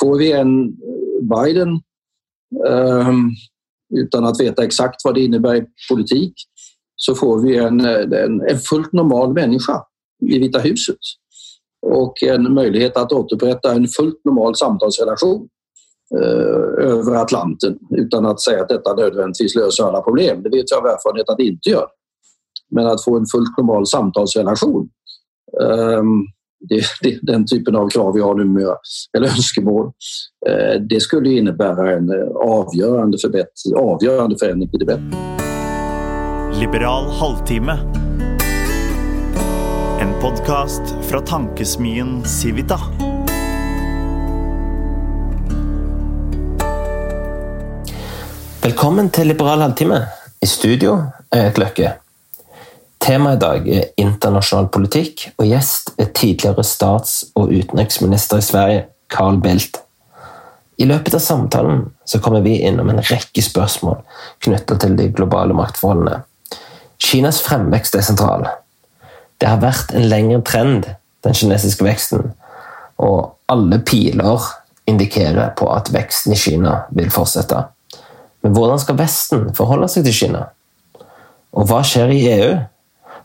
Får vi en eh, Biden um, utan att veta exakt vad det innebär i politik så får vi en, eh, en, en fullt normal människa i Vita huset och en möjlighet att återupprätta en fullt normal samtalsrelation eh, över Atlanten utan att säga att detta nödvändigtvis löser alla problem. Det vet jag av erfarenhet att det inte gör. Men att få en fullt normal samtalsrelation eh, det, det, den typen av krav vi har numera, eller önskemål, eh, det skulle innebära en eh, avgörande, förbättring, avgörande förändring till det bättre. Liberal halvtimme. En podcast från tankesmien Civita. Välkommen till Liberal halvtimme. I studio Erik Løkke. Temaet i dag er internasjonal politikk, og gjest er tidligere stats- og utenriksminister i Sverige, Carl Bildt. I løpet av samtalen så kommer vi innom en rekke spørsmål knyttet til de globale maktforholdene. Kinas fremvekst er sentral. Det har vært en lengre trend, den kinesiske veksten, og alle piler indikerer på at veksten i Kina vil fortsette. Men hvordan skal Vesten forholde seg til Kina? Og hva skjer i EU?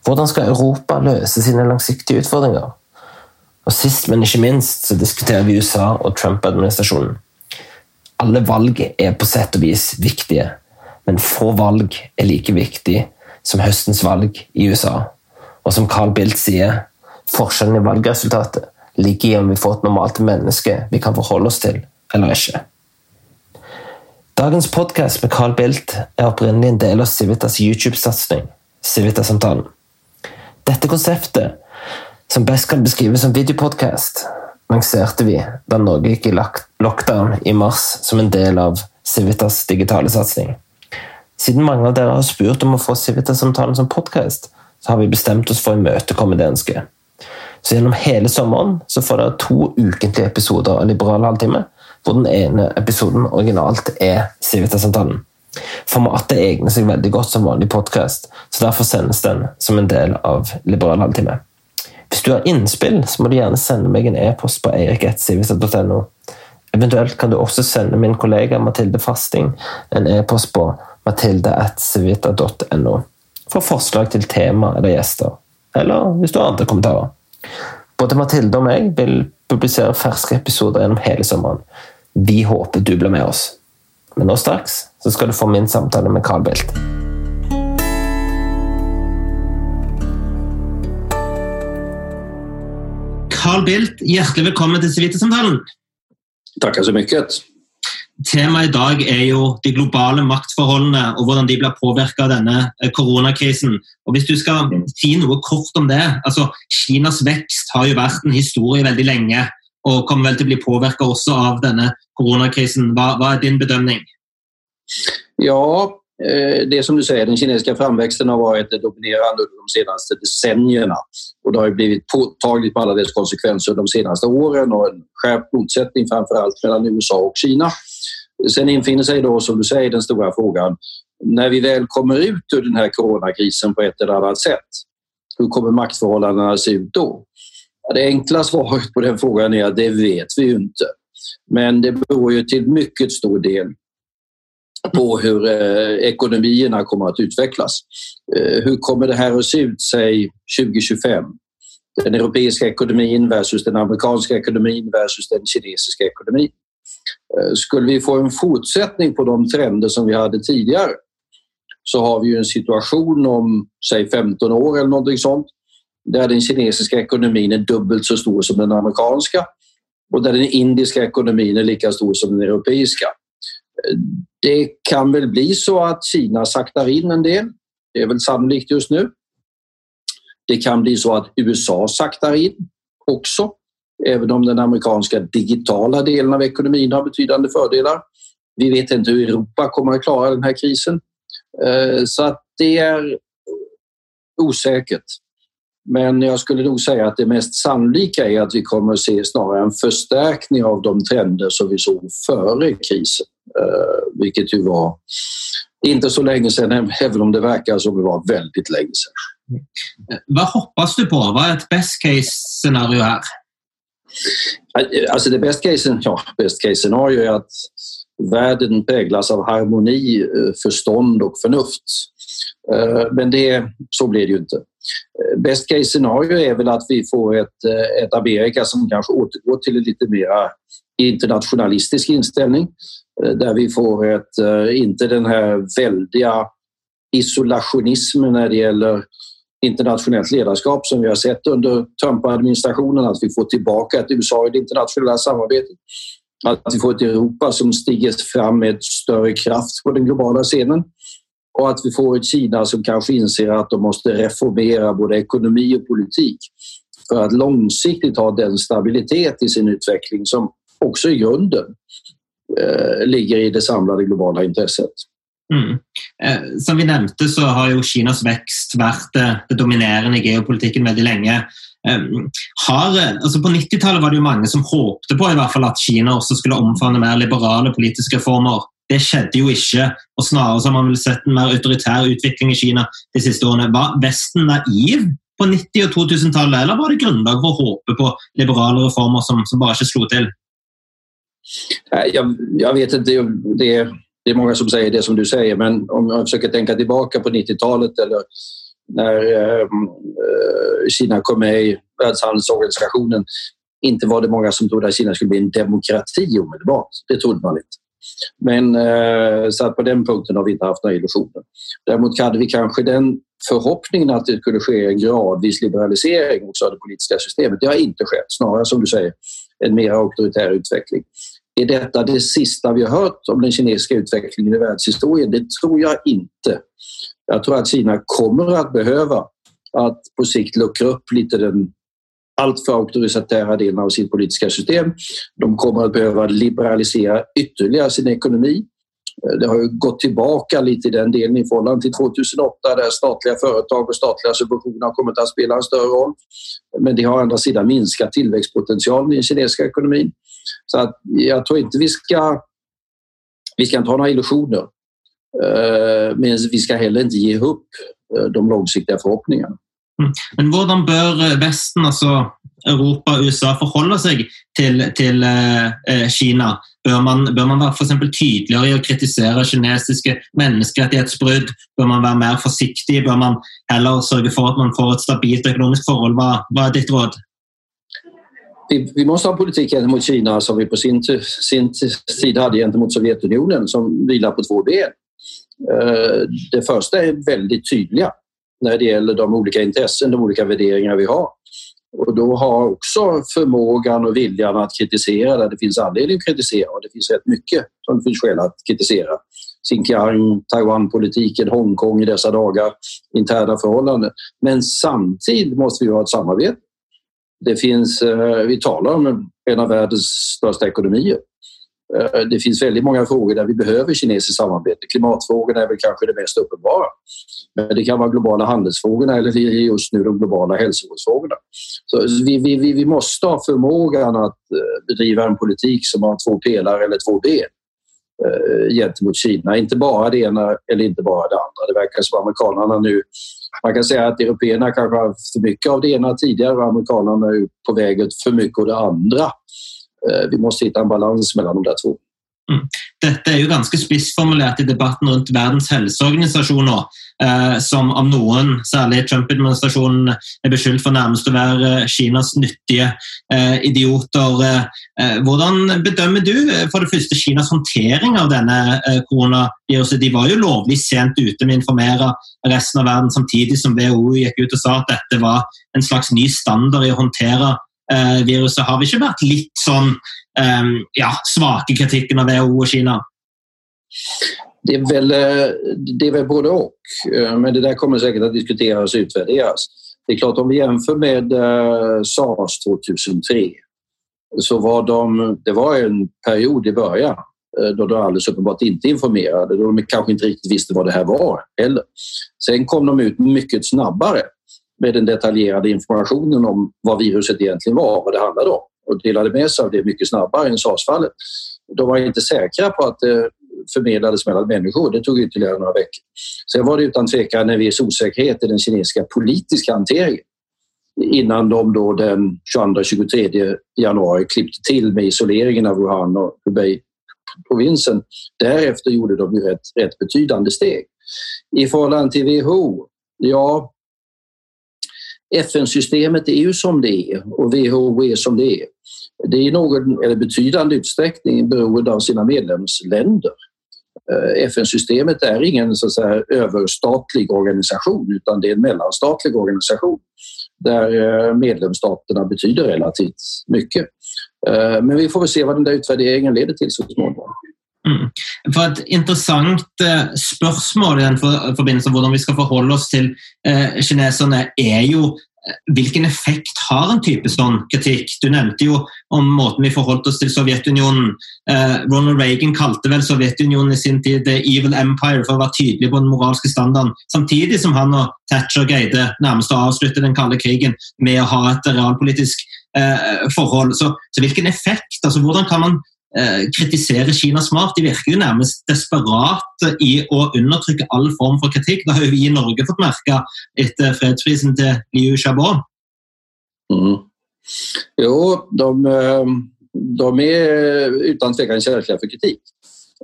Hvordan skal Europa løse sine langsiktige utfordringer? Og Sist, men ikke minst, så diskuterer vi USA og Trump-administrasjonen. Alle valg er på sett og vis viktige, men få valg er like viktig som høstens valg i USA. Og som Carl Bildt sier, forskjellen i valgresultatet ligger i om vi får et normalt menneske vi kan forholde oss til, eller ikke. Dagens podkast med Carl Bildt er opprinnelig en del av Civitas YouTube-satsing, Civita-samtalen. Dette konseptet, som best kan beskrives som videopodcast, lanserte vi da Norge gikk i lockdown i mars som en del av Civitas digitale satsing. Siden mange av dere har spurt om å få Civitas-samtalen som podkast, så har vi bestemt oss for å imøtekomme det ønsket. Så gjennom hele sommeren så får dere to ukentlige episoder av Liberal halvtime, hvor den ene episoden originalt er Civitas-samtalen. Formatet egnar sig väldigt gott som vanlig podcast, så därför sänds den som en del av Liberal halvtimme. Hvis du har innspill, så må du gjerne sende meg en e-post på eirik.sivisa.no. Eventuelt kan du också sende min kollega Mathilde Fasting en e-post på mathilde.civita.no for forslag till tema eller gjester, eller om du har andre kommentarer. Både Mathilde och jag vill publicera färska episoder gjennom hela sommaren. Vi håper du blir med oss. Men nå straks så skal du få min samtale med Carl Bildt. Carl Bildt, hjertelig velkommen til Civita-samtalen. Tackar så mycket. Temaet i dag er jo de globale maktforholdene og hvordan de blir påvirka av denne eh, koronakrisen. Og Hvis du skal si noe kort om det altså Kinas vekst har jo vært en historie veldig lenge og kommer til å bli påvirka også av denne coronakrisen. Vad, vad är din bedömning? Ja, eh, det som du säger, den kinesiska framväxten har varit dominerande under de senaste decennierna och det har blivit påtagligt med alla dess konsekvenser de senaste åren och en skärpt motsättning framför allt mellan USA och Kina. Sen infinner sig då, som du säger, den stora frågan när vi väl kommer ut ur den här coronakrisen på ett eller annat sätt, hur kommer maktförhållandena se ut då? Det enkla svaret på den frågan är att det vet vi ju inte. Men det beror ju till mycket stor del på hur eh, ekonomierna kommer att utvecklas. Eh, hur kommer det här att se ut, säg 2025? Den europeiska ekonomin versus den amerikanska ekonomin versus den kinesiska ekonomin. Eh, skulle vi få en fortsättning på de trender som vi hade tidigare så har vi ju en situation om säg 15 år eller någonting sånt där den kinesiska ekonomin är dubbelt så stor som den amerikanska och där den indiska ekonomin är lika stor som den europeiska. Det kan väl bli så att Kina saktar in en del. Det är väl sannolikt just nu. Det kan bli så att USA saktar in också, även om den amerikanska digitala delen av ekonomin har betydande fördelar. Vi vet inte hur Europa kommer att klara den här krisen. Eh, så att det är osäkert. Men jag skulle nog säga att det mest sannolika är att vi kommer att se snarare en förstärkning av de trender som vi såg före krisen, vilket ju var inte så länge sedan, även om det verkar som det var väldigt länge sedan. Vad hoppas du på? Vad är ett best case scenario här? Alltså det best case, ja, best case scenario är att världen präglas av harmoni, eh, förstånd och förnuft. Eh, men det, så blir det ju inte. Eh, best case scenario är väl att vi får ett, ett Amerika som kanske återgår till en lite mer internationalistisk inställning eh, där vi får ett, eh, inte den här väldiga isolationismen när det gäller internationellt ledarskap som vi har sett under Trump-administrationen, att vi får tillbaka ett USA i det internationella samarbetet. Att vi får ett Europa som stiger fram med större kraft på den globala scenen och att vi får ett Kina som kanske inser att de måste reformera både ekonomi och politik för att långsiktigt ha den stabilitet i sin utveckling som också i grunden eh, ligger i det samlade globala intresset. Mm. Eh, som vi nämnde så har ju Kinas växt varit eh, det dominerande i geopolitiken väldigt länge. Ehm, har, eh, alltså på 90-talet var det ju många som hoppade på i hvert fall att Kina också skulle omfamna mer liberala politiska reformer. Det skedde ju inte och snarare så har man väl sett en mer auktoritär utveckling i Kina de senaste åren. Var västen naiv på 90- och 2000-talet? eller var det grundlag för att hoppa på liberala reformer som, som bara inte slog till? Jag, jag vet inte, det, det är många som säger det som du säger, men om jag försöker tänka tillbaka på 90-talet eller när ehm, eh, Kina kom med i Världshandelsorganisationen inte var det många som trodde att Kina skulle bli en demokrati omedelbart. Det trodde man inte. Men eh, så att på den punkten har vi inte haft några illusioner. Däremot hade vi kanske den förhoppningen att det skulle ske en gradvis liberalisering också av det politiska systemet. Det har inte skett, snarare som du säger en mer auktoritär utveckling. Är detta det sista vi har hört om den kinesiska utvecklingen i världshistorien? Det tror jag inte. Jag tror att Kina kommer att behöva att på sikt luckra upp lite den alltför auktoritära delen av sitt politiska system. De kommer att behöva liberalisera ytterligare sin ekonomi. Det har ju gått tillbaka lite i den delen i förhållande till 2008 där statliga företag och statliga subventioner har kommit att spela en större roll. Men det har å andra sidan minskat tillväxtpotentialen i den kinesiska ekonomin. Så att jag tror inte vi ska, vi ska inte ha några illusioner. Eh, men vi ska heller inte ge upp eh, de långsiktiga förhoppningarna. Mm. Men hur bör eh, Västen, alltså Europa, USA förhåller sig till, till eh, eh, Kina? Bör man, bör man vara för exempel tydligare i att kritisera kinesiska människorättighetsbrott? Bör man vara mer försiktig? Bör man heller sörja för att man får ett stabilt ekonomiskt förhållande? Vad, vad är ditt råd? Vi, vi, måste ha en politik gentemot Kina som vi på sin, sin tid hade gentemot Sovjetunionen som vilar på två ben. Eh, det första är väldigt tydliga när det gäller de olika intressen, de olika värderingar vi har. Och då har också förmågan och viljan att kritisera där det finns anledning att kritisera och det finns rätt mycket som det finns skäl att kritisera. Xinjiang, Taiwan-politiken, Hongkong i dessa dagar, interna förhållanden. Men samtidigt måste vi ha ett samarbete. Det finns, eh, vi talar om en av världens största ekonomier. Eh, det finns väldigt många frågor där vi behöver kinesiskt samarbete. Klimatfrågorna är väl kanske det mest uppenbara. Men det kan vara globala handelsfrågorna eller just nu de globala hälsovårdsfrågorna. Så vi, vi, vi måste ha förmågan att eh, bedriva en politik som har två pelare eller två ben eh, gentemot Kina. Inte bara det ena eller inte bara det andra. Det verkar som amerikanerna nu... Man kan säga att européerna kanske har för mycket av det ena tidigare och amerikanerna är på väg för mycket av det andra. Eh, vi måste hitta en balans mellan de där två. Mm. Detta är ju ganska spissformulerat i debatten runt Världens hälsoorganisation nå, eh, som av någon, särskilt Trump-administrationen är beskyldt för närmast att vara eh, Kinas nyttiga eh, idioter. Eh, eh bedömer du för det första Kinas hantering av denna eh, coronaviruset? De var ju lovligt sent ute med att informera resten av världen samtidigt som WHO gick ut och sa att detta var en slags ny standard i att hantera Eh, viruset. Har vi ikke vært litt sånn eh, ja, svake kritikken av WHO och Kina? Det är, väl, eh, det är väl både och, eh, men det där kommer säkert att diskuteras och utvärderas. Det är klart, om vi jämför med sars 2003 så var de, det var en period i början då de alldeles uppenbart inte informerade, då de kanske inte riktigt visste vad det här var heller. Sen kom de ut mycket snabbare med den detaljerade informationen om vad viruset egentligen var, vad det handlade om och delade med sig av det mycket snabbare än SARS-fallet. De var inte säkra på att det förmedlades mellan människor. Det tog ytterligare några veckor. Sen var det utan tvekan en viss osäkerhet i den kinesiska politiska hanteringen. innan de då den 22-23 januari klippte till med isoleringen av Wuhan och Hubei-provinsen. Därefter gjorde de ju rätt, rätt betydande steg. I förhållande till WHO, ja, FN-systemet är ju som det är och WHO är som det är. Det är i någon eller betydande utsträckning beroende av sina medlemsländer. Eh, FN-systemet är ingen så att säga, överstatlig organisation utan det är en mellanstatlig organisation där eh, medlemsstaterna betyder relativt mycket. Eh, men vi får väl se vad den där utvärderingen leder till så småningom. Mm. For Et interessant eh, spørsmål i den forbindelse hvordan vi skal forholde oss til eh, kineserne, er jo hvilken eh, effekt har en type sånn kritikk? Du nevnte jo om måten vi forholdt oss til Sovjetunionen. Eh, Ronald Reagan kalte vel Sovjetunionen i sin tid the evil empire for å være tydelig på den moralske standarden, samtidig som han og Thatcher greide nærmest å avslutte den kalde krigen med å ha et realpolitisk eh, forhold. Så, så, hvilken effekt, altså hvordan kan man Eh, kritiserer Kina smart. De virker jo nærmest desperate i å undertrykke all form for kritikk. Det har jo vi i Norge fått merke etter fredsprisen til Liu Xiaobo. Mm. Jo, de, eh, de är utan tvekan känsliga för kritik.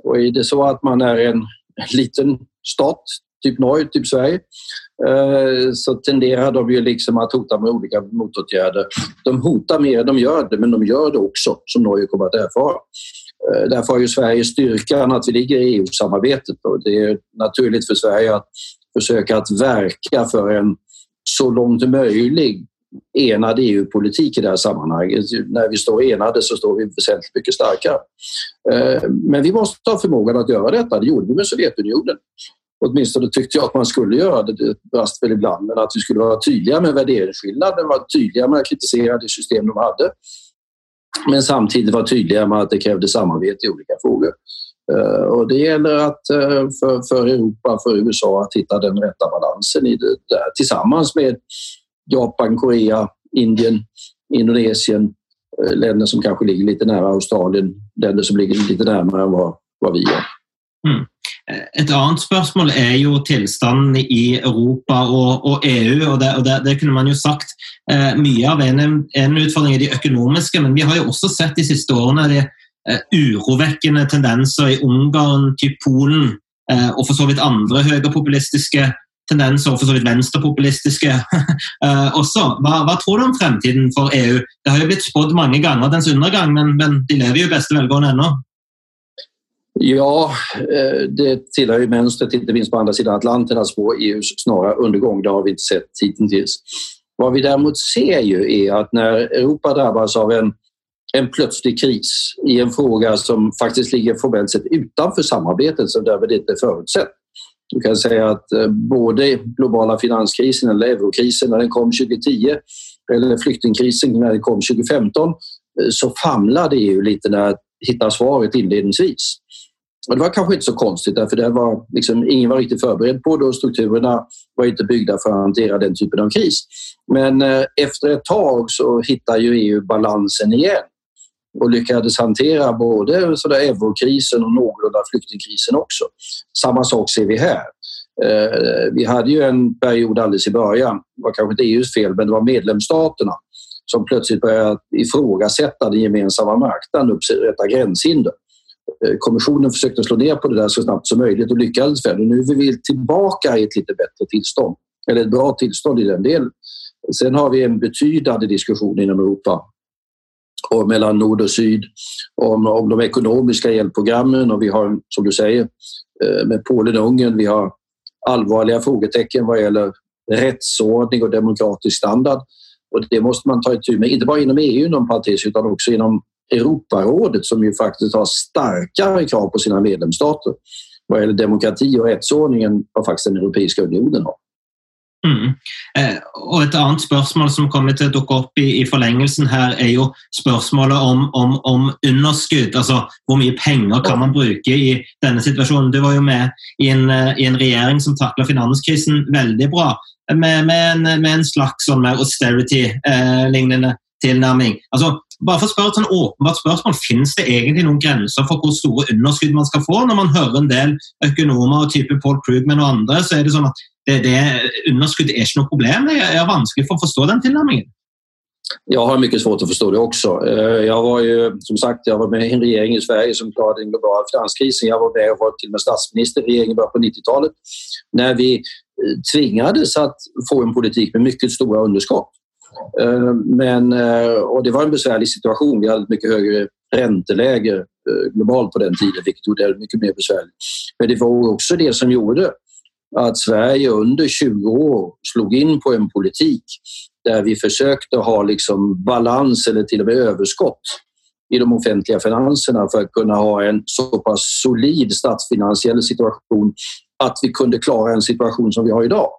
Och är det så att man är en liten stat, typ Norge, typ Sverige, eh, så tenderar de ju liksom att hota med olika motåtgärder. De hotar mer än de gör det, men de gör det också, som Norge kommer att erfara. Eh, därför har ju Sverige styrkan att vi ligger i EU-samarbetet och det är naturligt för Sverige att försöka att verka för en så långt möjligt enad EU-politik i det här sammanhanget. När vi står enade så står vi väsentligt mycket starkare. Eh, men vi måste ha förmågan att göra detta. Det gjorde vi med Sovjetunionen. Åtminstone tyckte jag att man skulle göra det, det brast väl ibland, men att vi skulle vara tydliga med värderingsskillnaden, vara tydliga med att kritisera det system de hade. Men samtidigt vara tydliga med att det krävde samarbete i olika frågor. Eh, och det gäller att eh, för, för Europa, för USA att hitta den rätta balansen i det där tillsammans med Japan, Korea, Indien, Indonesien, eh, länder som kanske ligger lite nära Australien, länder som ligger lite närmare än vad, vad vi gör. Mm. Eh, Et annet spørsmål er jo tilstanden i Europa og, og EU. og, det, og det, det, kunne man jo sagt. Eh, mye av en, en utfordring er de økonomiske, men vi har jo også sett de siste årene de eh, urovekkende tendenser i Ungarn, typ Polen eh, og for så vidt andre høyrepopulistiske tendenser, og for så vidt venstrepopulistiske eh, også. Hva, hva, tror du om fremtiden for EU? Det har jo blitt spådd mange ganger dens undergang, men, men de lever jo i beste velgående ennå. Ja, eh, det tillhör ju mönstret, inte minst på andra sidan Atlanten, alltså att spå EUs snara undergång. Det har vi inte sett hittills. Vad vi däremot ser ju är att när Europa drabbas av en, en plötslig kris i en fråga som faktiskt ligger formellt sett utanför samarbetet, som därmed inte är förutsett. Du kan säga att eh, både globala finanskrisen eller eurokrisen när den kom 2010 eller flyktingkrisen när den kom 2015 eh, så famlade EU lite när att hitta svaret inledningsvis. Och det var kanske inte så konstigt för det var liksom, ingen var riktigt förberedd på det och strukturerna var inte byggda för att hantera den typen av kris. Men eh, efter ett tag så hittar ju EU balansen igen och lyckades hantera både eurokrisen och någorlunda flyktingkrisen också. Samma sak ser vi här. Eh, vi hade ju en period alldeles i början, det var kanske inte EUs fel, men det var medlemsstaterna som plötsligt började ifrågasätta den gemensamma marknaden och upprätta gränshinder. Eh, kommissionen försökte slå ner på det där så snabbt som möjligt och lyckades väl. nu är vi tillbaka i ett lite bättre tillstånd, eller ett bra tillstånd i den delen. Sen har vi en betydande diskussion inom Europa och mellan nord och syd om, om de ekonomiska hjälpprogrammen och vi har, som du säger, eh, med Polen och Ungern, vi har allvarliga frågetecken vad gäller rättsordning och demokratisk standard. Och det måste man ta itu med, inte bara inom EU inom parentes, utan också inom Europarådet som ju faktiskt har starkare krav på sina medlemsstater vad gäller demokrati och rättsordning än vad faktiskt den Europeiska unionen har. Mm. Eh, och ett annat spörsmål som kommer att dyka upp i, i förlängelsen här är ju spörsmålet om, om, om, underskudd. alltså hur mycket pengar kan man bruka i denna situation? Du var ju med i en, eh, i en regering som tacklade finanskrisen väldigt bra, med, med, en, med en, slags sån mer austerity-lignende eh, tillnärmning. Alltså, bare for å spørre et sånn åpenbart spørsmål, Finnes det egentlig noen grenser for hvor store underskudd man skal få? Når man hører en del økonomer og type Paul Krugman og andre, så er det sånn at det, det underskudd er ikke noe problem. Det er vanskelig for å forstå den tilnærmingen. Jag har mycket svårt att förstå det också. Øh, jag var ju, som sagt, jag var med i en regering i Sverige som klarade den globala finanskrisen. Jag var med och var till och med statsminister i regeringen på 90-talet när vi øh, tvingades att få en politik med mycket stora underskott. Eh, men, eh, och det var en besvärlig situation. Vi hade ett mycket högre ränteläge eh, globalt på den tiden, vilket gjorde det mycket mer besvärligt. Men det var också det som gjorde att Sverige under 20 år slog in på en politik där vi försökte ha liksom balans eller till och med överskott i de offentliga finanserna för att kunna ha en så pass solid statsfinansiell situation att vi kunde klara en situation som vi har idag.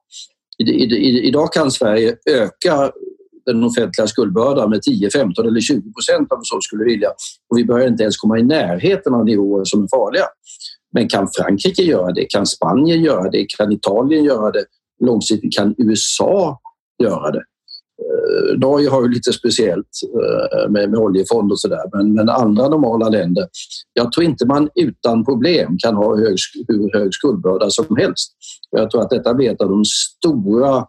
Idag kan Sverige öka den offentliga skuldbördan med 10, 15 eller 20 procent om vi så skulle vilja. Och vi börjar inte ens komma i närheten av nivåer som är farliga. Men kan Frankrike göra det? Kan Spanien göra det? Kan Italien göra det? Långsiktigt kan USA göra det? Eh, Norge har ju lite speciellt eh, med, med oljefond och sådär, men, men andra normala länder. Jag tror inte man utan problem kan ha hög, hur hög skuldbörda som helst. Jag tror att detta blir ett av de stora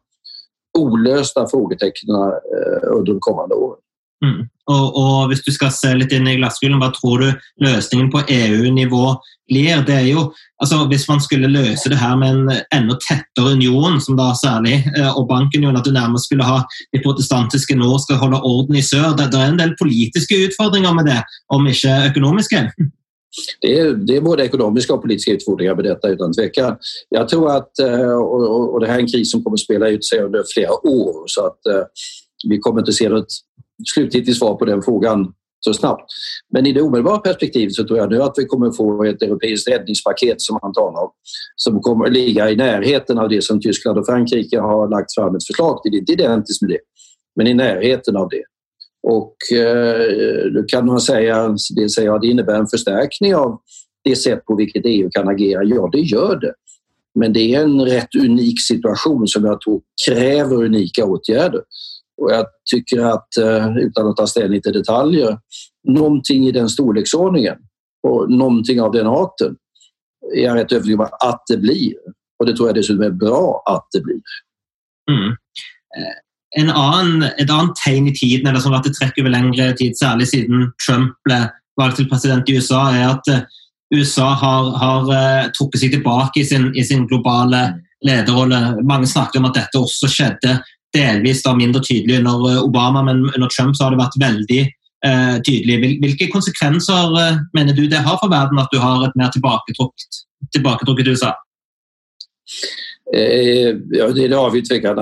olösta frågetecknen eh, under de kommande åren. Mm. Och, och om du ska se lite in i glasskulen, vad tror du lösningen på EU-nivå blir? Det är ju, alltså om man skulle lösa det här med en ännu tätare union, som då särskilt, eh, och bankunionen, att du närmast skulle ha de protestantiska norr ska hålla orden i söder. det, det en del politiska utmaningar med det, om inte ekonomiska. Det är, det är både ekonomiska och politiska utfordringar med detta utan tvekan. Jag tror att, eh, och, och det här är en kris som kommer att spela ut sig under flera år så att eh, vi kommer inte se något slutgiltigt svar på den frågan så snabbt. Men i det omedelbara perspektivet så tror jag nu att vi kommer få ett europeiskt räddningspaket som man talar om som kommer att ligga i närheten av det som Tyskland och Frankrike har lagt fram ett förslag till. Inte identiskt med det, men i närheten av det. Och eh, då kan man säga, det säger jag, det innebär en förstärkning av det sätt på vilket EU kan agera. Ja, det gör det. Men det är en rätt unik situation som jag tror kräver unika åtgärder. Och jag tycker att, eh, utan att ta ställning till detaljer, någonting i den storleksordningen och någonting av den arten är jag rätt övertygad om att det blir. Och det tror jag dessutom är bra att det blir. Mm. En annen, et annet tegn i tiden, eller som har vært et trekk over lengre tid, særlig siden Trump ble valgt til president i USA, er at eh, USA har, har eh, trukket seg tilbake i sin, i sin globale lederrolle. Mange snakket om at dette også skjedde delvis da mindre tydelig under eh, Obama, men under Trump så har det vært veldig eh, tydelig. Hvilke konsekvenser eh, mener du det har for verden at du har et mer tilbaketrukket, tilbaketrukket USA? Eh, ja, det, har vi tveklöst.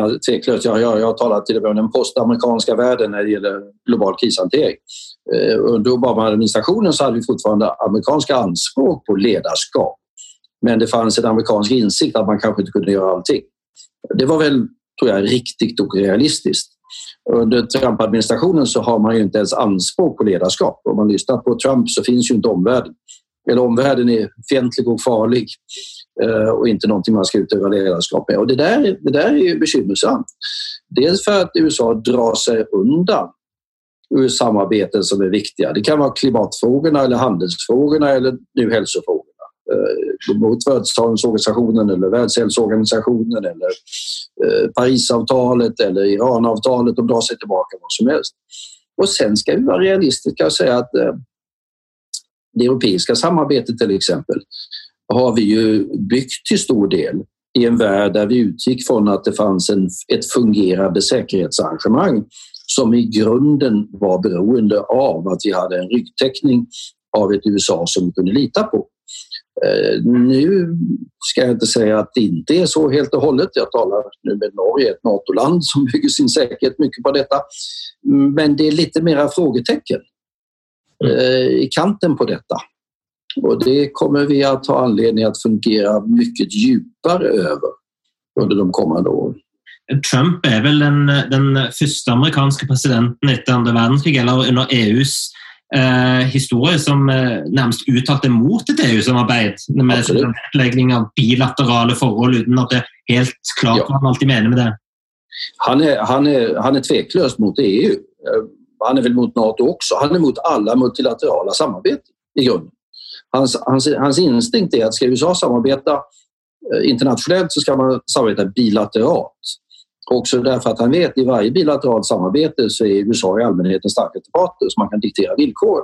Alltså, jag, jag, jag har talat till och med om den postamerikanska världen när det gäller global krishantering. Eh, under Obama-administrationen så hade vi fortfarande amerikanska anspråk på ledarskap. Men det fanns en amerikansk insikt att man kanske inte kunde göra allting. Det var väl tror jag, riktigt och realistiskt. Under Trump-administrationen så har man ju inte ens anspråk på ledarskap. Om man lyssnar på Trump så finns ju inte omvärlden. Eller omvärlden är fientlig och farlig Eh, och inte någonting man ska utöva ledarskap med. Och det där, det där är ju bekymmersamt. Dels för att USA drar sig undan ur samarbeten som är viktiga. Det kan vara klimatfrågorna eller handelsfrågorna eller nu hälsofrågorna. Eh, mot Världshälsoorganisationen eller Världshälsoorganisationen eller eh, Parisavtalet eller Iranavtalet. De drar sig tillbaka vad som helst. Och sen ska vi vara realistiska och säga att det europeiska samarbetet till exempel har vi ju byggt till stor del i en värld där vi utgick från att det fanns en, ett fungerande säkerhetsarrangemang som i grunden var beroende av att vi hade en ryggtäckning av ett USA som vi kunde lita på. Eh, nu ska jag inte säga att det inte är så helt och hållet. Jag talar nu med Norge, ett NATO-land som bygger sin säkerhet mycket på detta. Men det är lite mera frågetecken eh, i kanten på detta. Och det kommer vi att ha anledning att fungera mycket djupare över under de kommande åren. Trump är väl den, den första amerikanska presidenten efter andra världskriget, eller under EUs eh, historie som eh, nærmest uttalte mot et EU-samarbeid med utlegging av bilaterale forhold uten at det er helt klart hva han alltid mener med det. Han är, han, är, han är tveklöst mot EU. Eh, han är väl mot NATO också. Han är mot alla multilaterala samarbeten i grunden. Hans, hans, hans instinkt är att ska USA samarbeta eh, internationellt så ska man samarbeta bilateralt. Också därför att han vet att i varje bilateralt samarbete så är USA i allmänhet en starkaste partner så man kan diktera villkor.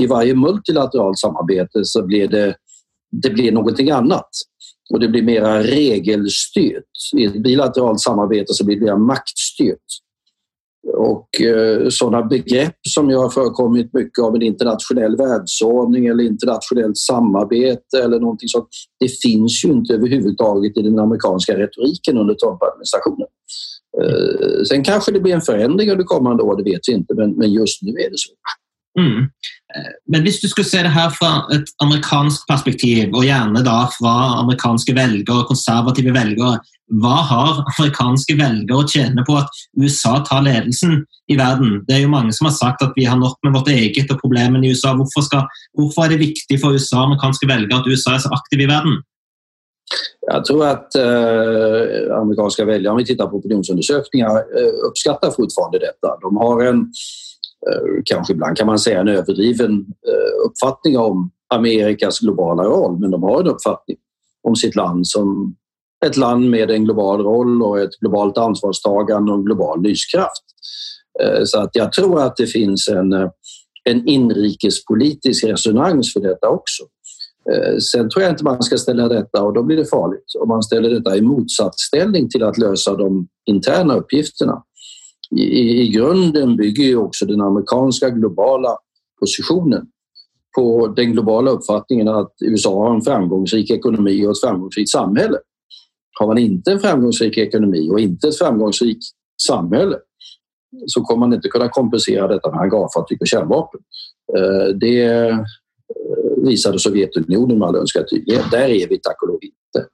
I varje multilateralt samarbete så blir det, det blir någonting annat och det blir mera regelstyrt. I ett bilateralt samarbete så blir det mer maktstyrt. Och eh, sådana begrepp som jag har förekommit mycket av en internationell världsordning eller internationellt samarbete eller någonting sånt. Det finns ju inte överhuvudtaget i den amerikanska retoriken under Trump-administrationen. Eh, sen kanske det blir en förändring under kommande år, det vet vi inte, men, men just nu är det så. Mm. Eh, men om du skulle se det här från ett amerikanskt perspektiv, och gärna då från amerikanska väljare, konservativa väljare hva har amerikanske velgere å tjene på at USA tar ledelsen i verden? Det er jo mange som har sagt at vi har nok med vårt eget og problemene i USA. Hvorfor, skal, hvorfor er det viktig for USA og amerikanske velgere at USA er så aktiv i verden? Jag tror att eh, amerikanska väljare, om vi tittar på opinionsundersökningar, eh, uppskattar fortfarande detta. De har en, eh, kanske ibland kan man säga en överdriven eh, uppfattning om Amerikas globala roll, men de har en uppfattning om sitt land som ett land med en global roll och ett globalt ansvarstagande och en global lyskraft. Eh, så att jag tror att det finns en, eh, en inrikespolitisk resonans för detta också. Eh, sen tror jag inte man ska ställa detta, och då blir det farligt, om man ställer detta i motsatsställning till att lösa de interna uppgifterna. I, i grunden bygger ju också den amerikanska globala positionen på den globala uppfattningen att USA har en framgångsrik ekonomi och ett framgångsrikt samhälle. Har man inte en framgångsrik ekonomi och inte ett framgångsrikt samhälle så kommer man inte kunna kompensera detta med hangarfartyg och kärnvapen. Eh, det eh, visade Sovjetunionen med all önskad tydlighet. Där är vi tack och lov inte.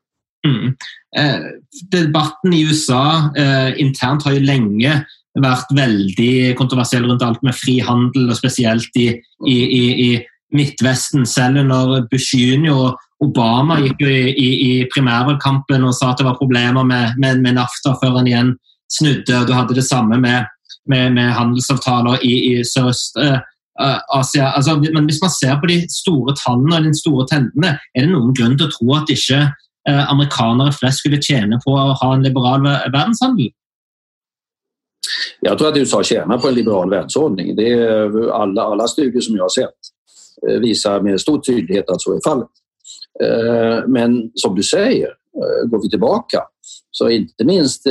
Mm. Eh, debatten i USA eh, internt har ju länge varit väldigt kontroversiell runt allt med frihandel och speciellt i, i, i, i Midtvesten. Selv under Bush junior och Obama gick jo i, i, i primærvalgkampen och sa att det var problem med, med, med NAFTA før han igjen snudde. og Du hadde det samme med, med, med handelsavtaler i, i sørøst. Eh, uh, Asia. Altså, men hvis man ser på de store tallene og de store tendene, er det noen grunn til å tro at ikke uh, amerikanere flest skulle tjene på å ha en liberal verdenshandel? Jag tror att USA tjänar på en liberal världsordning. Det är alla, alla studier som jag har sett Eh, visar med stor tydlighet att så är fallet. Eh, men som du säger, eh, går vi tillbaka så inte minst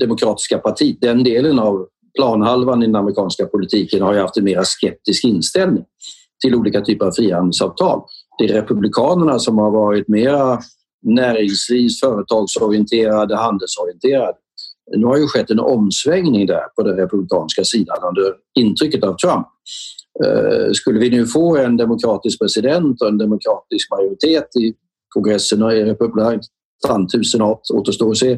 Demokratiska partiet, den delen av planhalvan i den amerikanska politiken har ju haft en mer skeptisk inställning till olika typer av frihandelsavtal. Det är republikanerna som har varit mer näringslivs företagsorienterade, handelsorienterade. Nu har ju skett en omsvängning där på den republikanska sidan under intrycket av Trump. Eh, skulle vi nu få en demokratisk president och en demokratisk majoritet i kongressen och i republikanthusen återstår att se.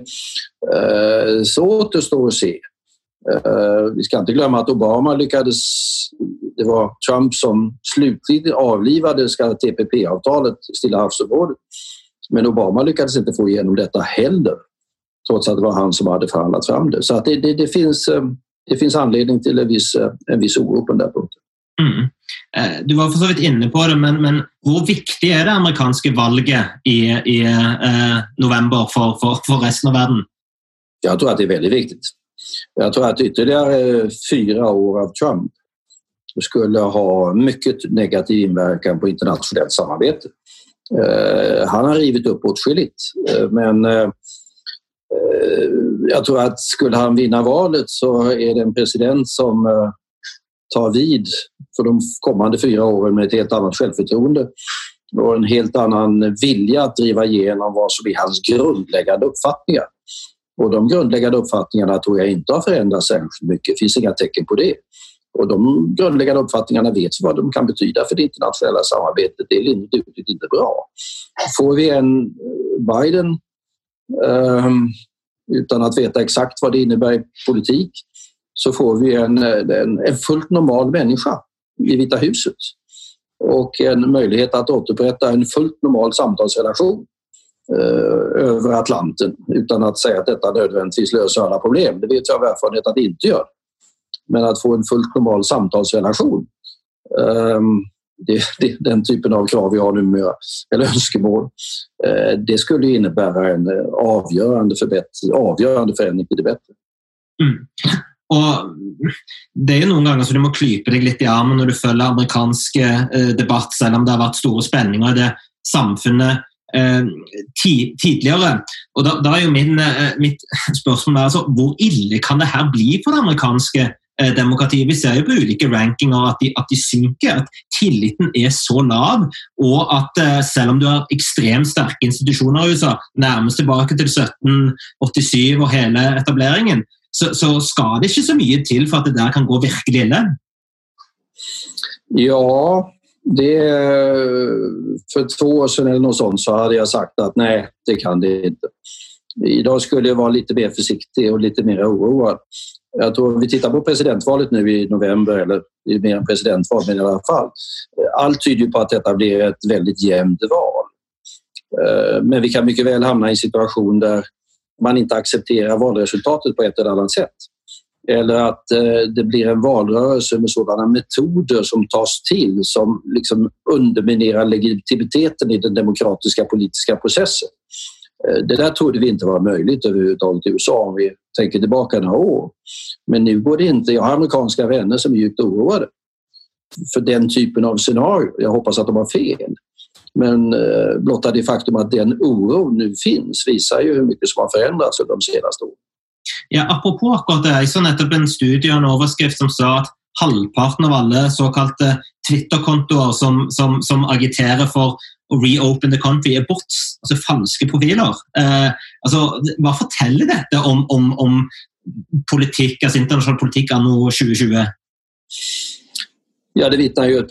Eh, så återstår att se. Eh, vi ska inte glömma att Obama lyckades... Det var Trump som slutligt avlivade TPP-avtalet i Stilla havsområdet. Men Obama lyckades inte få igenom detta heller trots att det var han som hade förhandlat fram det. Så att det, det, det finns, det finns anledning till en viss, en viss oro på den där punkten. Mm. Eh, du var för så vidt inne på det, men, men hur viktigt är det amerikanska valet i, i eh, november för, för, för resten av världen? Jag tror att det är väldigt viktigt. Jag tror att ytterligare eh, fyra år av Trump skulle ha mycket negativ inverkan på internationellt samarbete. Eh, han har rivit upp åtskilligt, eh, men eh, eh jag tror att skulle han vinna valet så är det en president som tar vid för de kommande fyra åren med ett helt annat självförtroende och en helt annan vilja att driva igenom vad som är hans grundläggande uppfattningar. Och de grundläggande uppfattningarna tror jag inte har förändrats särskilt mycket. Det finns inga tecken på det. Och de grundläggande uppfattningarna vet vi vad de kan betyda för det internationella samarbetet. Det är lindrigt uttryckt inte bra. Får vi en eh, Biden ehm, utan att veta exakt vad det innebär i politik så får vi en, eh, en, en fullt normal människa i Vita huset och en möjlighet att återupprätta en fullt normal samtalsrelation Eh, över Atlanten utan att säga att detta nödvändigtvis löser alla problem. Det vet jag av erfarenhet att det inte gör. Men att få en fullt normal samtalsrelation. eh, det, det, den typen av krav vi har numera, eller önskemål, eh, det skulle innebära en eh, avgörande avgörande, avgörande förändring till det bättre. Mm. Og det er jo noen ganger så Du må klype deg litt i armen når du følger amerikansk eh, debatt, selv om det har vært store spenninger i det samfunnet eh, tidligere. Og da, da er jo min, eh, Mitt spørsmål er altså, hvor ille kan det her bli for det amerikanske eh, demokratiet? Vi ser jo på ulike rankinger at de, at de, synker, at tilliten er så lav, og at eh, selv om du har ekstremt sterke institusjoner i USA, nærmest tilbake til 1787 og hele etableringen, så, så skal det ikke så mye til for at det der kan gå virkelig ille? Ja, det, för två år sedan eller något sånt så hade jag sagt att nej, det kan det inte. Idag skulle jag vara lite mer försiktig och lite mer oroad. Jag tror om vi tittar på presidentvalet nu i november, eller det är mer än presidentval, men i alla fall. Allt tyder på att detta blir ett väldigt jämnt val. Eh, men vi kan mycket väl hamna i en situation där man inte accepterar valresultatet på ett eller annat sätt. Eller att eh, det blir en valrörelse med sådana metoder som tas till som liksom underminerar legitimiteten i den demokratiska politiska processen. Eh, det där trodde vi inte var möjligt överhuvudtaget i USA om vi tänker tillbaka några år. Men nu går det inte. Jag har amerikanska vänner som är djupt oroade för den typen av scenario. Jag hoppas att de har fel. Men eh, blotta det faktum att den oron nu finns visar ju hur mycket som har förändrats under de senaste åren. Ja, apropå akkurat det, jeg så nettopp en studie og en overskrift som sa at halvparten av alle såkalte Twitter-kontoer som, som, som, agiterer for å reopen the country, er bots, altså falske profiler. Eh, altså, hva forteller dette om, om, om politikk, altså internasjonal politikk anno 2020? Ja, det vittnar ju att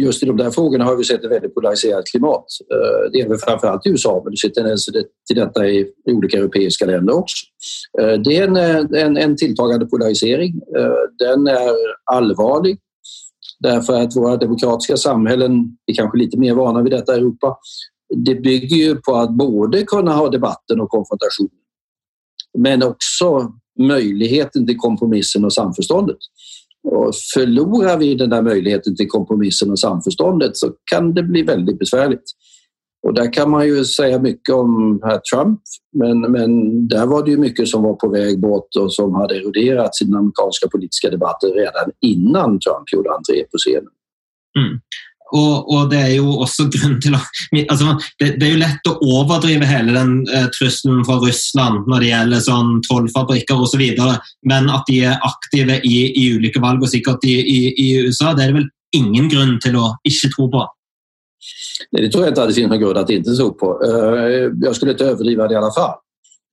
just i de där frågorna har vi sett ett väldigt polariserat klimat. Eh, det gäller framförallt i USA, men det ser tendenser till detta i olika europeiska länder också. Eh, det är en, eh, en, en tilltagande polarisering. Den är allvarlig därför att våra demokratiska samhällen är kanske lite mer vana vid detta i Europa. Det bygger ju på att både kunna ha debatten och konfrontationen. men också möjligheten till kompromissen och samförståndet. Och förlorar vi den där möjligheten till kompromissen och samförståndet så kan det bli väldigt besvärligt. Och där kan man ju säga mycket om herr Trump, men, men där var det ju mycket som var på väg bort och som hade eroderat den amerikanska politiska debatten redan innan Trump gjorde entré på scenen. Mm. Og, og, det er jo også grunn til å altså, det, det, er jo lett å overdrive hele den eh, trusselen fra Russland når det gjelder sånn trollfabrikker osv., så men at de er aktive i, i ulike valg, og sikkert i, i, i, USA, det er det vel ingen grunn til å ikke tro på? Nej, det tror jag inte att det finns någon grund att inte tro på. Eh, jag skulle inte överdriva det i alla fall.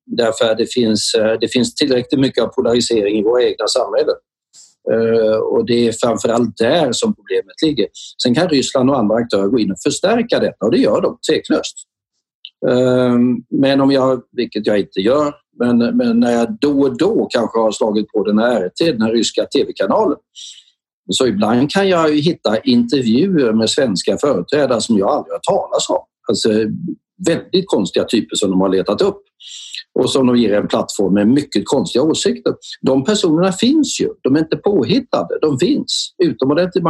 Därför det finns, eh, det finns tillräckligt mycket av polarisering i våra egna samhällen. Eh, och det är framförallt där som problemet ligger. Sen kan Ryssland och andra aktörer gå in och förstärka detta och det gör de tveklöst. Ehm, men om jag, vilket jag inte gör, men, men när jag då och då kanske har slagit på den här RT, den här ryska tv-kanalen, så ibland kan jag hitta intervjuer med svenska företrädare som jag aldrig har talat om. Alltså väldigt konstiga typer som de har letat upp och som de ger en plattform med mycket konstiga åsikter. De personerna finns ju, de är inte påhittade, de finns utomordentligt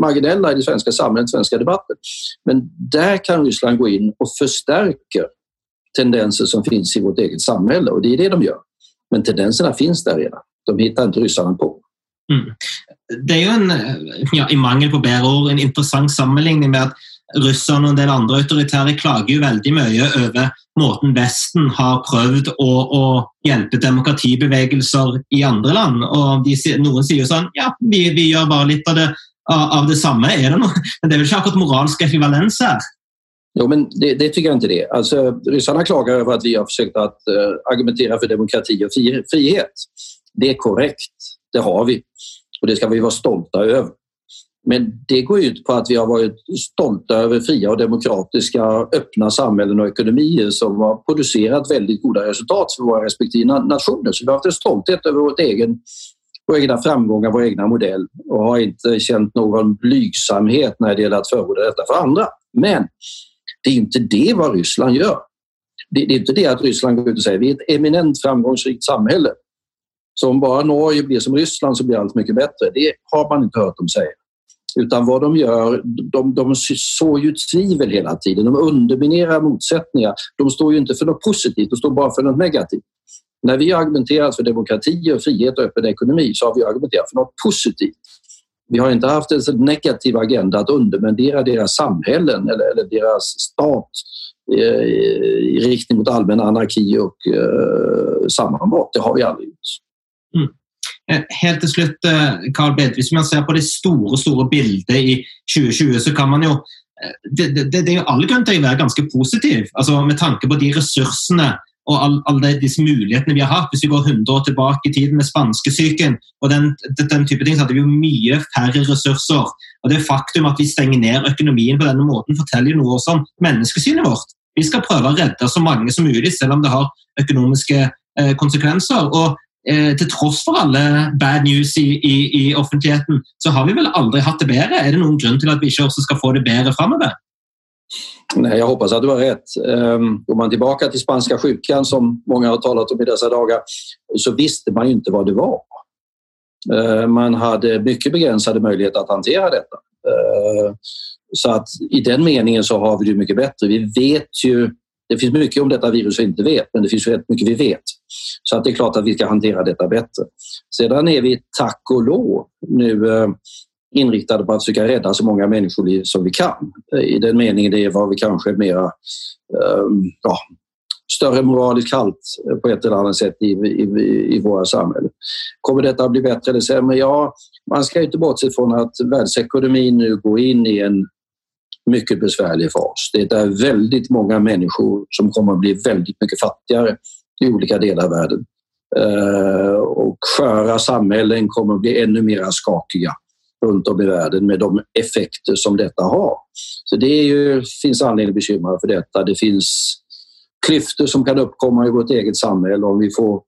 marginella i det svenska samhället, svenska debatten. Men där kan Ryssland gå in och förstärka tendenser som finns i vårt eget samhälle och det är det de gör. Men tendenserna finns där redan, de hittar inte ryssarna på. Mm. Det är ju en, ja, i mangel på bättre ord, en intressant sammanligning med att russerne og en del andre autoritære klager jo veldig mye over måten Vesten har prøvd å, å hjelpe demokratibevegelser i andre land. Og de, noen sier jo sånn Ja, vi, vi gjør bare litt av det, av det samme. Er det noe? Men det är väl inte akkurat moralisk ekvivalens här? Jo, men det, det, tycker jag inte det. Alltså, ryssarna klagar över att vi har försökt att uh, argumentera för demokrati och frihet. Det är korrekt, det har vi. Och det ska vi vara stolta över. Men det går ut på att vi har varit stolta över fria och demokratiska öppna samhällen och ekonomier som har producerat väldigt goda resultat för våra respektive nationer. Så vi har haft en stolthet över vårt egen, våra egna framgångar, vår egna modell och har inte känt någon blygsamhet när det gäller att förorda detta för andra. Men det är inte det vad Ryssland gör. Det är inte det att Ryssland går ut och säger vi är ett eminent framgångsrikt samhälle. Så om bara Norge blir som Ryssland så blir allt mycket bättre. Det har man inte hört dem säga. Utan vad de gör, de, de sår ju tvivel hela tiden. De underminerar motsättningar. De står ju inte för något positivt, de står bara för något negativt. När vi har argumenterat för demokrati och frihet och öppen ekonomi så har vi argumenterat för något positivt. Vi har inte haft en negativ agenda att underminera deras samhällen eller, eller deras stat i, i riktning mot allmän anarki och eh, sammanbrott. Det har vi aldrig gjort. Mm. Eh, helt til slutt, eh, Carl eh, Hvis man ser på det store store bildet i 2020, så kan man jo eh, det, det, det er jo alle grunn til å være ganske positiv. Altså, med tanke på de ressursene og alle all disse mulighetene vi har hatt. Hvis vi går 100 år tilbake i tiden med spanskesyken og den, den, type ting, så hadde vi jo mye færre ressurser. Og Det faktum at vi stenger ned økonomien på denne måten, forteller jo noe også om menneskesynet vårt. Vi skal prøve å redde så mange som mulig, selv om det har økonomiske eh, konsekvenser. Og Eh, til tross for alle bad news i, i, i, offentligheten, så har vi vel aldri hatt det bedre. Er det noen grunn til at vi ikke også skal få det bedre framover? Nej, jag hoppas att du har rätt. Um, går man tillbaka till spanska sjukan som många har talat om i dessa dagar så visste man ju inte vad det var. Ehm, man hade mycket begränsade möjligheter att hantera detta. Ehm, så att i den meningen så har vi det mycket bättre. Vi vet ju, det finns mycket om detta virus vi inte vet, men det finns rätt mycket vi vet. Så att det är klart att vi ska hantera detta bättre. Sedan är vi tack och lov nu eh, inriktade på att försöka rädda så många människoliv som vi kan. Eh, I den meningen det är vad vi kanske mera ehm, ja, större moralisk halt eh, på ett eller annat sätt i, i, i våra samhällen. Kommer detta att bli bättre eller sämre? Ja, man ska inte bortse från att världsekonomin nu går in i en mycket besvärlig fas. Det är väldigt många människor som kommer att bli väldigt mycket fattigare i olika delar av världen. Eh, och sköra samhällen kommer att bli ännu mer skakiga runt om i världen med de effekter som detta har. Så det är ju, finns anledning att bekymra för detta. Det finns klyftor som kan uppkomma i vårt eget samhälle om vi får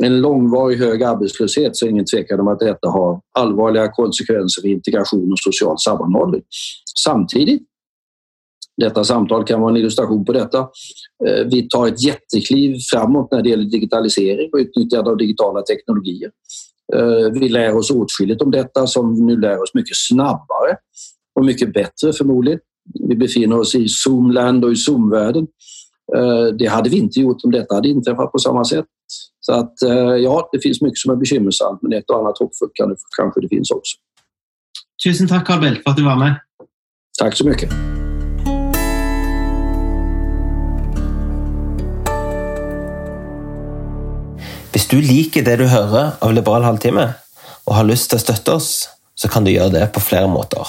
en långvarig hög arbetslöshet så är det ingen tvekan om att detta har allvarliga konsekvenser för integration och social sammanhållning. Samtidigt, detta samtal kan vara en illustration på detta. Eh, vi tar ett jättekliv framåt när det gäller digitalisering och utnyttjande av digitala teknologier. Eh, vi lär oss åtskilligt om detta som nu lär oss mycket snabbare och mycket bättre förmodligen. Vi befinner oss i Zoomland och i Zoomvärlden. Eh, det hade vi inte gjort om detta hade inträffat på samma sätt. Så att ja, det finns mycket som är bekymmersamt men ett och annat hoppfullt kanske det finns också. Tusen tack Carl Bildt för att du var med. Tack så mycket. Du liker det du hører av Liberal halvtime, og har lyst til å støtte oss, så kan du gjøre det på flere måter.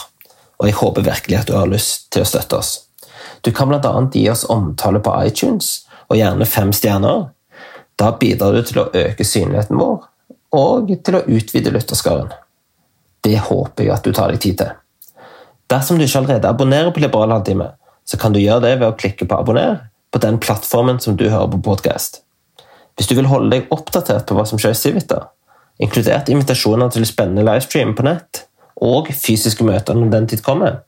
Og jeg håper virkelig at du har lyst til å støtte oss. Du kan bl.a. gi oss omtale på iTunes, og gjerne fem stjerner. Da bidrar du til å øke synligheten vår, og til å utvide lytterskaren. Det håper jeg at du tar deg tid til. Dersom du ikke allerede abonnerer på Liberal halvtime, så kan du gjøre det ved å klikke på abonner på den plattformen som du hører på podkast. Hvis du vil holde deg oppdatert på hva som skjer i Civita, inkludert invitasjoner til spennende livestream på nett og fysiske møter når den tid kommer,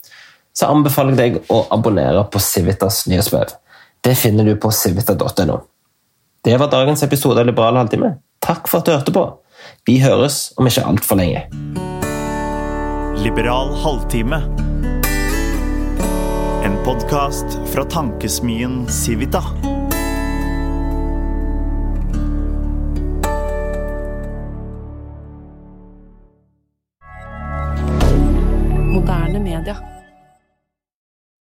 så anbefaler jeg deg å abonnere på Civitas nyhetsbrev. Det finner du på civita.no. Det var dagens episode av Liberal halvtime. Takk for at du hørte på. Vi høres om ikke altfor lenge. Liberal halvtime. En podkast fra tankesmien Civita.